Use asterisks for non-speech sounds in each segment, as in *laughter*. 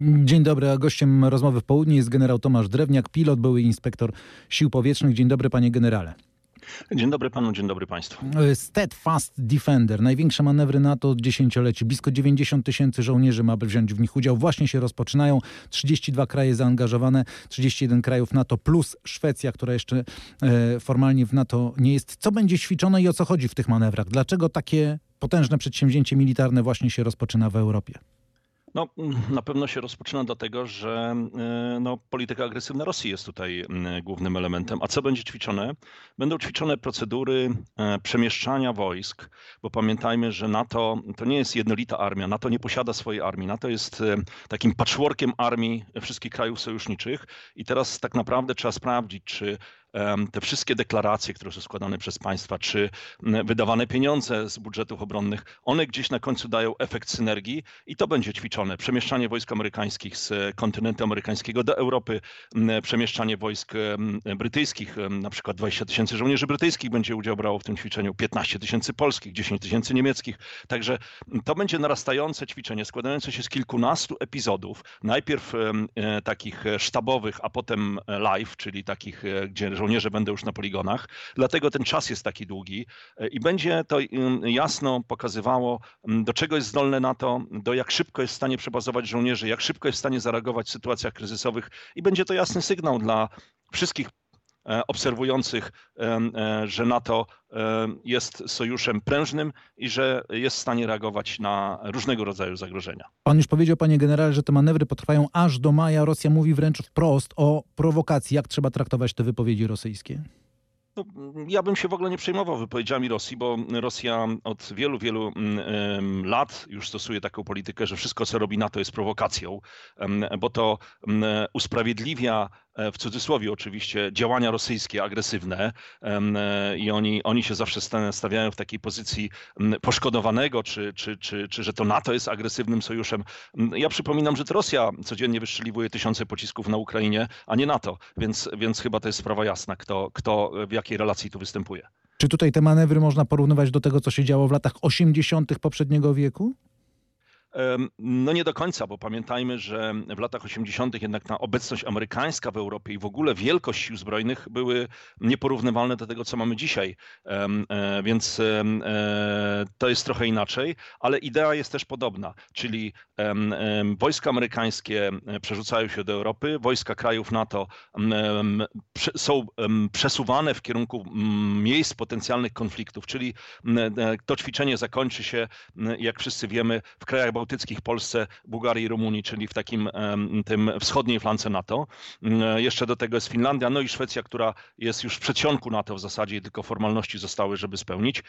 Dzień dobry, a gościem rozmowy w południe jest generał Tomasz Drewniak, pilot, były inspektor sił powietrznych. Dzień dobry, panie generale. Dzień dobry panu, dzień dobry państwu. Steadfast Defender, największe manewry NATO od dziesięcioleci. Blisko 90 tysięcy żołnierzy ma wziąć w nich udział. Właśnie się rozpoczynają. 32 kraje zaangażowane, 31 krajów NATO plus Szwecja, która jeszcze e, formalnie w NATO nie jest. Co będzie ćwiczone i o co chodzi w tych manewrach? Dlaczego takie potężne przedsięwzięcie militarne właśnie się rozpoczyna w Europie? No, *clears throat* na pewno się rozpoczyna dlatego, że e, no, polityka agresywna Rosji jest tutaj głównym elementem. A co będzie ćwiczone? Będą ćwiczone procedury e, przemieszczania wojsk, bo pamiętajmy, że NATO to nie jest jednolita armia. NATO nie posiada swojej armii. NATO jest e, takim patchworkiem armii wszystkich krajów sojuszniczych i teraz tak naprawdę trzeba sprawdzić, czy te wszystkie deklaracje, które są składane przez państwa, czy wydawane pieniądze z budżetów obronnych, one gdzieś na końcu dają efekt synergii i to będzie ćwiczone. Przemieszczanie wojsk amerykańskich z kontynentu amerykańskiego do Europy, przemieszczanie wojsk brytyjskich, na przykład 20 tysięcy żołnierzy brytyjskich będzie udział brało w tym ćwiczeniu, 15 tysięcy polskich, 10 tysięcy niemieckich. Także to będzie narastające ćwiczenie składające się z kilkunastu epizodów. Najpierw e, takich sztabowych, a potem live, czyli takich, e, gdzie żołnierze będą już na poligonach. Dlatego ten czas jest taki długi e, i będzie to jasno pokazywało, do czego jest zdolne NATO, do jak szybko jest w stanie przebazować żołnierzy, jak szybko jest w stanie zareagować w sytuacjach kryzysowych i będzie to jasny sygnał dla wszystkich obserwujących, e, że NATO jest sojuszem prężnym i że jest w stanie reagować na różnego rodzaju zagrożenia. Pan już powiedział, panie generale, że te manewry potrwają aż do maja. Rosja mówi wręcz wprost o prowokacji. Jak trzeba traktować te wypowiedzi rosyjskie? No, ja bym się w ogóle nie przejmował wypowiedziami Rosji, bo Rosja od wielu, wielu mm, lat już stosuje taką politykę, że wszystko, co robi NATO, jest prowokacją, bo to usprawiedliwia E, w cudzysłowie oczywiście, działania rosyjskie agresywne e, i oni, oni się zawsze stawiają w takiej pozycji poszkodowanego, czy, czy, czy, czy że to NATO jest agresywnym sojuszem. Ja przypominam, że to Rosja codziennie wystrzeliwuje tysiące pocisków na Ukrainie, a nie NATO, więc, więc chyba to jest sprawa jasna, kto, kto w jakiej relacji tu występuje. Czy tutaj te manewry można porównywać do tego, co się działo w latach 80. poprzedniego wieku? No nie do końca, bo pamiętajmy, że w latach 80. jednak ta obecność amerykańska w Europie i w ogóle wielkość sił zbrojnych były nieporównywalne do tego, co mamy dzisiaj. E, więc e, to jest trochę inaczej, ale idea jest też podobna, czyli wojska amerykańskie e, przerzucają się do Europy, wojska krajów NATO są przesuwane w kierunku miejsc potencjalnych konfliktów, czyli to ćwiczenie zakończy się, jak wszyscy wiemy, w krajach bałtyckich, Polsce, Bułgarii i Rumunii, czyli w takim tym wschodniej flance NATO. Mm, jeszcze do tego jest Finlandia, no i Szwecja, która jest już w przedsionku NATO w zasadzie i tylko formalności zostały, żeby spełnić.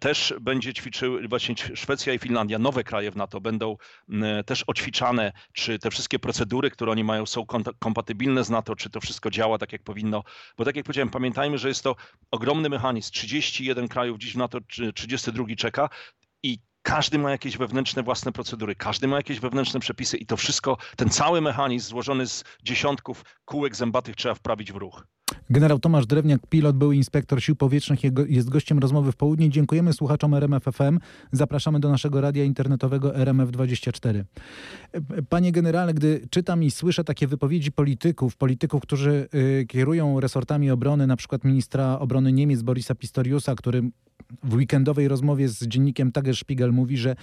Też będzie ćwiczył, właśnie Szwecja i Finlandia, nowe kraje w NATO będą mm, też oćwiczane, czy te wszystkie procedury, które oni mają są kompatybilne z NATO, czy to wszystko działa tak jak powinno. Bo tak jak powiedziałem, pamiętajmy, że jest to ogromny mechanizm. 31 krajów dziś w NATO, 32 czeka i każdy ma jakieś wewnętrzne własne procedury, każdy ma jakieś wewnętrzne przepisy i to wszystko, ten cały mechanizm złożony z dziesiątków kółek zębatych trzeba wprawić w ruch. Generał Tomasz Drewniak, pilot, był inspektor sił powietrznych, jest gościem rozmowy w południe. Dziękujemy słuchaczom RMF FM. Zapraszamy do naszego radia internetowego RMF24. Panie generale, gdy czytam i słyszę takie wypowiedzi polityków, polityków, którzy y, kierują resortami obrony, na przykład ministra obrony Niemiec Borisa Pistoriusa, który w weekendowej rozmowie z dziennikiem Tagesspiegel mówi, że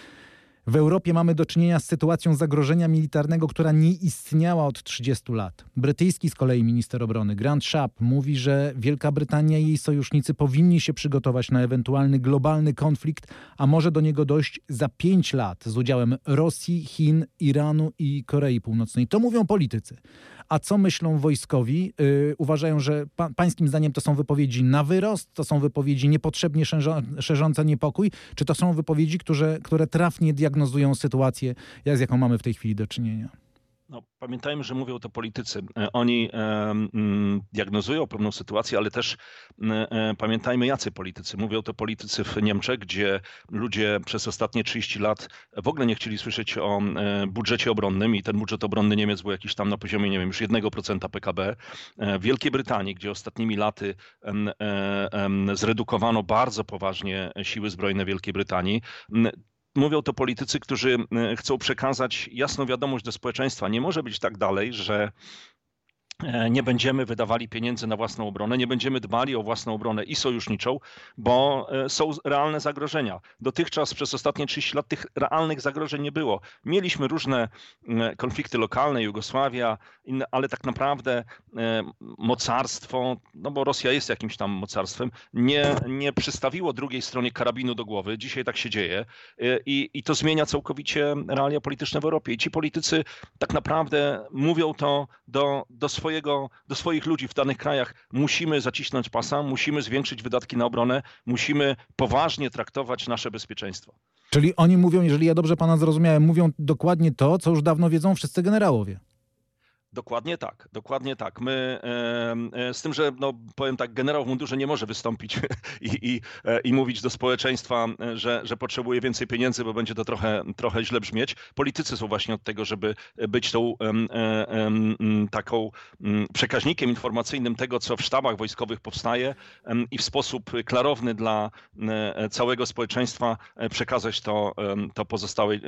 w Europie mamy do czynienia z sytuacją zagrożenia militarnego, która nie istniała od 30 lat. Brytyjski z kolei minister obrony Grant Sharp mówi, że Wielka Brytania i jej sojusznicy powinni się przygotować na ewentualny globalny konflikt, a może do niego dojść za 5 lat z udziałem Rosji, Chin, Iranu i Korei Północnej. To mówią politycy. A co myślą wojskowi? Yy, uważają, że pa, pańskim zdaniem to są wypowiedzi na wyrost, to są wypowiedzi niepotrzebnie szerzące niepokój, czy to są wypowiedzi, które, które trafnie diagnozują sytuację, z jaką mamy w tej chwili do czynienia? No, pamiętajmy, że mówią to politycy. E, oni e, mm, diagnozują pewną sytuację, ale też e, pamiętajmy, jacy politycy. Mówią to politycy w Niemczech, gdzie ludzie przez ostatnie 30 lat w ogóle nie chcieli słyszeć o budżecie obronnym i ten budżet obronny Niemiec był jakiś tam na poziomie, nie wiem, już 1% PKB. W Wielkiej Brytanii, gdzie ostatnimi laty zredukowano bardzo poważnie siły zbrojne Wielkiej Brytanii, mówią to politycy, którzy chcą przekazać jasną wiadomość do społeczeństwa. Nie może być tak dalej, że E, nie będziemy wydawali pieniędzy na własną obronę, nie będziemy dbali o własną obronę i sojuszniczą, bo e, są realne zagrożenia. Dotychczas przez ostatnie 30 lat tych realnych zagrożeń nie było. Mieliśmy różne konflikty lokalne, Jugosławia, ale tak naprawdę e, mocarstwo, no bo Rosja jest jakimś tam mocarstwem, nie, nie przystawiło drugiej stronie karabinu do głowy. Dzisiaj tak się dzieje i, i to zmienia całkowicie realia polityczne w Europie. I ci politycy tak naprawdę mówią to do, do swojej swojego, do swoich ludzi w danych krajach musimy zacisnąć pasa, musimy zwiększyć wydatki na obronę, musimy poważnie traktować nasze bezpieczeństwo. Czyli oni mówią, jeżeli ja dobrze pana zrozumiałem, mówią dokładnie to, co już dawno wiedzą wszyscy generałowie. Dokładnie tak, dokładnie tak. My e, z tym, że no, powiem tak, generał w mundurze nie może wystąpić *laughs* i, i, e, i mówić do społeczeństwa, że, że potrzebuje więcej pieniędzy, bo będzie to trochę, trochę źle brzmieć. Politycy są właśnie od tego, żeby być tą e, taką przekaźnikiem informacyjnym tego, co w sztabach wojskowych powstaje i w sposób klarowny dla całego społeczeństwa przekazać to, to pozostałej,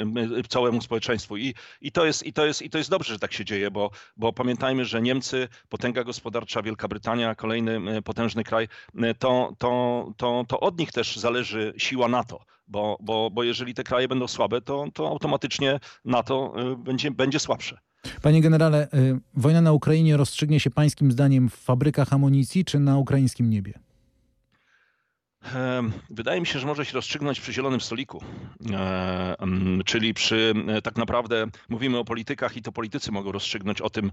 całemu społeczeństwu. I, i, to jest, i, to jest, I to jest dobrze, że tak się dzieje, bo bo pamiętajmy, że Niemcy, potęga gospodarcza, Wielka Brytania, kolejny e, potężny kraj, e, to, to, to, to od nich też zależy siła NATO. Bo, bo, bo jeżeli te kraje będą słabe, to, to automatycznie NATO e, będzie, będzie słabsze. Panie generale, wojna na Ukrainie rozstrzygnie się pańskim zdaniem w fabrykach amunicji czy na ukraińskim niebie? Wydaje mi się, że może się rozstrzygnąć przy zielonym stoliku, czyli przy e, tak naprawdę mówimy o politykach i to politycy mogą rozstrzygnąć o tym,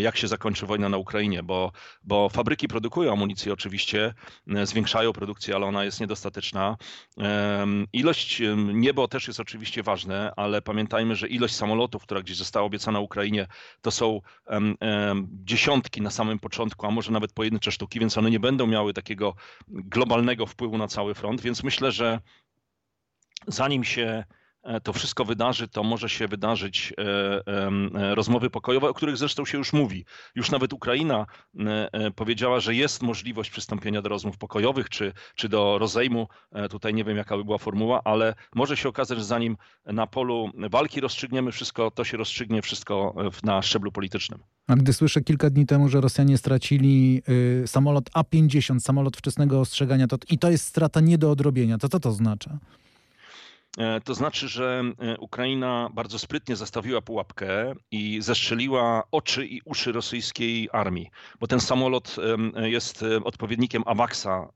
jak się zakończy wojna na Ukrainie, bo, bo fabryki produkują amunicję oczywiście, e, zwiększają produkcję, ale ona jest niedostateczna. Ilość niebo też jest oczywiście ważne, ale pamiętajmy, że ilość samolotów, która gdzieś została obiecana Ukrainie, to są dziesiątki na samym początku, a może nawet pojedyncze sztuki, więc one nie będą miały takiego globalnego realnego wpływu na cały front, więc myślę, że zanim się to wszystko wydarzy, to może się wydarzyć e, e, rozmowy pokojowe, o których zresztą się już mówi. Już nawet Ukraina powiedziała, że jest możliwość przystąpienia do rozmów pokojowych czy, czy do rozejmu. Tutaj nie wiem, jaka by była formuła, ale może się okazać, że zanim na polu walki rozstrzygniemy wszystko, to się rozstrzygnie wszystko na szczeblu politycznym. A gdy słyszę kilka dni temu, że Rosjanie stracili y, samolot A-50, samolot wczesnego ostrzegania, to, i to jest strata nie do odrobienia, to co to oznacza? E, to znaczy, że e, Ukraina bardzo sprytnie zastawiła pułapkę i zestrzeliła oczy i uszy rosyjskiej armii, bo ten samolot jest e, odpowiednikiem AWACS-a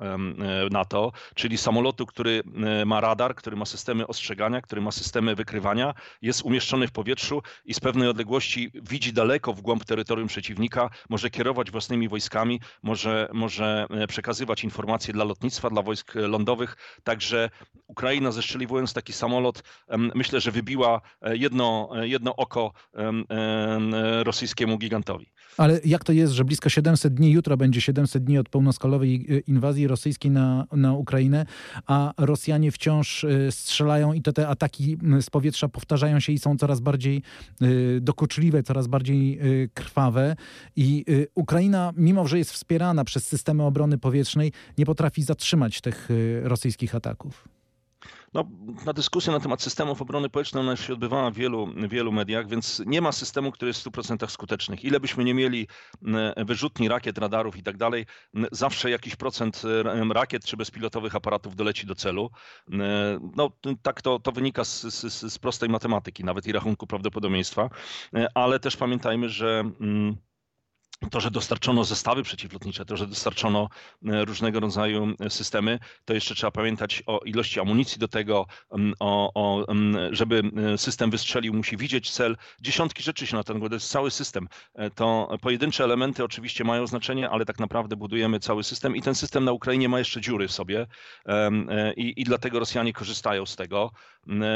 NATO, czyli samolotu, który ma radar, który ma systemy ostrzegania, który ma systemy wykrywania, jest umieszczony w powietrzu i z pewnej odległości widzi daleko w głąb terytorium przeciwnika, może kierować własnymi wojskami, może, może przekazywać informacje dla lotnictwa, dla wojsk lądowych. Także Ukraina zestrzeliwując taki samolot, myślę, że wybiła e, jedno, e, jedno oko rosyjskiemu gigantowi. Ale jak to jest, że blisko 700 dni, jutro będzie 700 dni od pełnoskalowej e, inwazji rosyjskiej na, na Ukrainę, a Rosjanie wciąż strzelają i to te ataki z powietrza powtarzają się i są coraz bardziej dokuczliwe, coraz bardziej krwawe. I Ukraina, mimo że jest wspierana przez systemy obrony powietrznej, nie potrafi zatrzymać tych rosyjskich ataków. No, na dyskusję na temat systemów obrony powietrznej ona się odbywała w wielu, wielu mediach, więc nie ma systemu, który jest w 100% skutecznych. Ile byśmy nie mieli wyrzutni rakiet, radarów i tak dalej, zawsze jakiś procent rakiet czy bezpilotowych aparatów doleci do celu. No, tak to, to wynika z, z, z prostej matematyki, nawet i rachunku prawdopodobieństwa, ale też pamiętajmy, że to, że dostarczono zestawy przeciwlotnicze, to, że dostarczono e, różnego rodzaju e, systemy, to jeszcze trzeba pamiętać o ilości amunicji do tego, o, o, żeby e, system wystrzelił, musi widzieć cel. Dziesiątki rzeczy się na ten to jest cały system. To pojedyncze elementy oczywiście mają znaczenie, ale tak naprawdę budujemy cały system i ten system na Ukrainie ma jeszcze dziury w sobie i, i dlatego Rosjanie korzystają z tego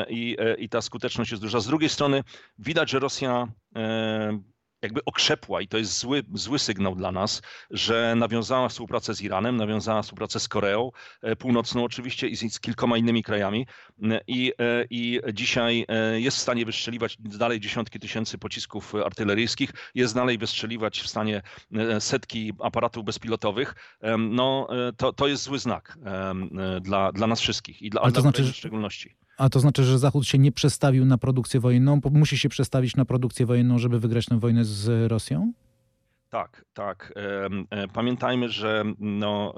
i, i ta skuteczność jest duża. Z drugiej strony widać, że Rosja jakby okrzepła i to jest zły, zły sygnał dla nas, że nawiązała współpracę z Iranem, nawiązała współpracę z Koreą e, Północną oczywiście i z, z kilkoma innymi krajami e, i, e, i dzisiaj jest w stanie wystrzeliwać dalej dziesiątki tysięcy pocisków artyleryjskich, jest dalej wystrzeliwać w stanie setki aparatów bezpilotowych, no to, to jest zły znak dla, dla nas wszystkich i dla, Ale to znaczy, w szczególności. A to znaczy, że Zachód się nie przestawił na produkcję wojenną, musi się przestawić na produkcję wojenną, żeby wygrać tę wojnę z Rosją? Tak, tak. E, pamiętajmy, że no,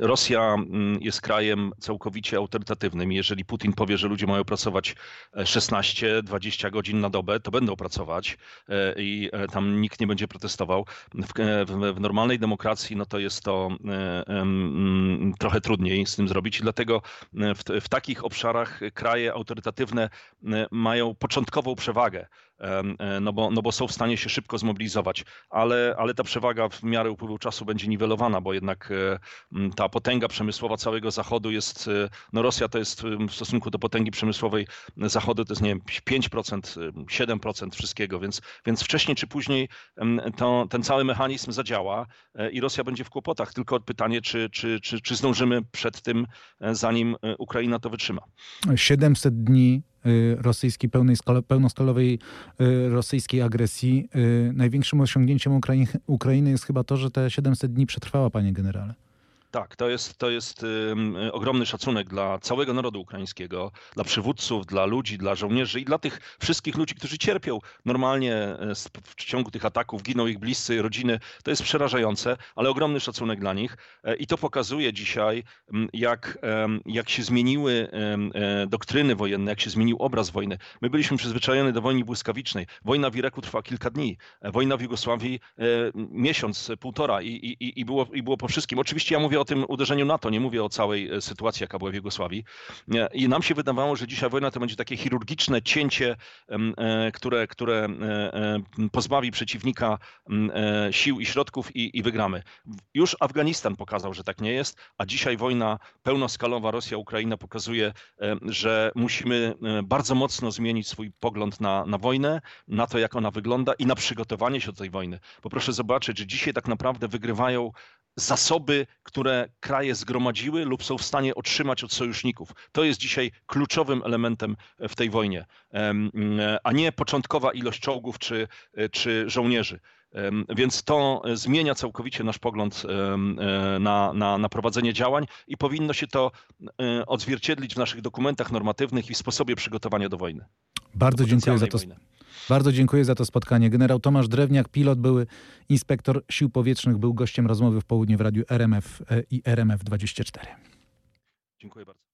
e, Rosja mm, jest krajem całkowicie autorytatywnym. Jeżeli Putin powie, że ludzie mają pracować 16-20 godzin na dobę, to będą pracować e, i tam nikt nie będzie protestował. W, w, w normalnej demokracji no to jest to um, trochę trudniej z tym zrobić i dlatego w, w takich obszarach kraje autorytatywne mają początkową przewagę. E, no bo, no bo są w stanie się szybko zmobilizować, ale, ale ta przewaga w miarę upływu czasu będzie niwelowana, bo jednak e, ta potęga przemysłowa całego Zachodu jest, e, no Rosja to jest w stosunku do potęgi przemysłowej Zachodu to jest nie wiem, 5%, 7% wszystkiego, więc, więc wcześniej czy później to, ten cały mechanizm zadziała i Rosja będzie w kłopotach. Tylko pytanie, czy, czy, czy, czy zdążymy przed tym, zanim Ukraina to wytrzyma. 700 dni rosyjskiej, pełnej, pełnoskalowej y, rosyjskiej agresji. Y, największym osiągnięciem Ukrainy jest chyba to, że te 700 dni przetrwała, panie generale. Tak, to jest, to jest ogromny szacunek dla całego narodu ukraińskiego, dla przywódców, dla ludzi, dla żołnierzy i dla tych wszystkich ludzi, którzy cierpią normalnie e, w ciągu tych ataków, giną ich bliscy, rodziny. To jest przerażające, ale ogromny szacunek dla nich. E, I to pokazuje dzisiaj, jak, jak się zmieniły e, doktryny wojenne, jak się zmienił obraz wojny. My byliśmy przyzwyczajeni do wojny błyskawicznej. Wojna w Iraku trwa kilka dni, wojna w Jugosławii miesiąc, półtora i, i, i, było, i było po wszystkim. Oczywiście ja mówię o tym uderzeniu NATO, nie mówię o całej e, sytuacji, jaka była w Jugosławii. I nam się wydawało, że dzisiaj wojna to będzie takie chirurgiczne cięcie, e, które, które e, pozbawi przeciwnika sił i środków i, i wygramy. Już Afganistan pokazał, że tak nie jest, a dzisiaj wojna pełnoskalowa Rosja-Ukraina pokazuje, że musimy bardzo mocno zmienić swój pogląd na, na wojnę, na to, jak ona wygląda i na przygotowanie się do tej wojny. Bo proszę zobaczyć, że dzisiaj tak naprawdę wygrywają zasoby, które kraje zgromadziły lub są w stanie otrzymać od sojuszników. To jest dzisiaj kluczowym elementem w tej wojnie, a nie początkowa ilość czołgów czy, czy żołnierzy. Więc to zmienia całkowicie nasz pogląd e, na, na, na prowadzenie działań i powinno się to e, odzwierciedlić w naszych dokumentach normatywnych i w sposobie przygotowania do wojny. Bardzo dziękuję za to. Wojny. Bardzo dziękuję za to spotkanie. Generał Tomasz Drewniak, pilot, były inspektor sił powietrznych, był gościem rozmowy w południe w radiu RMF e, i RMF 24. Dziękuję bardzo.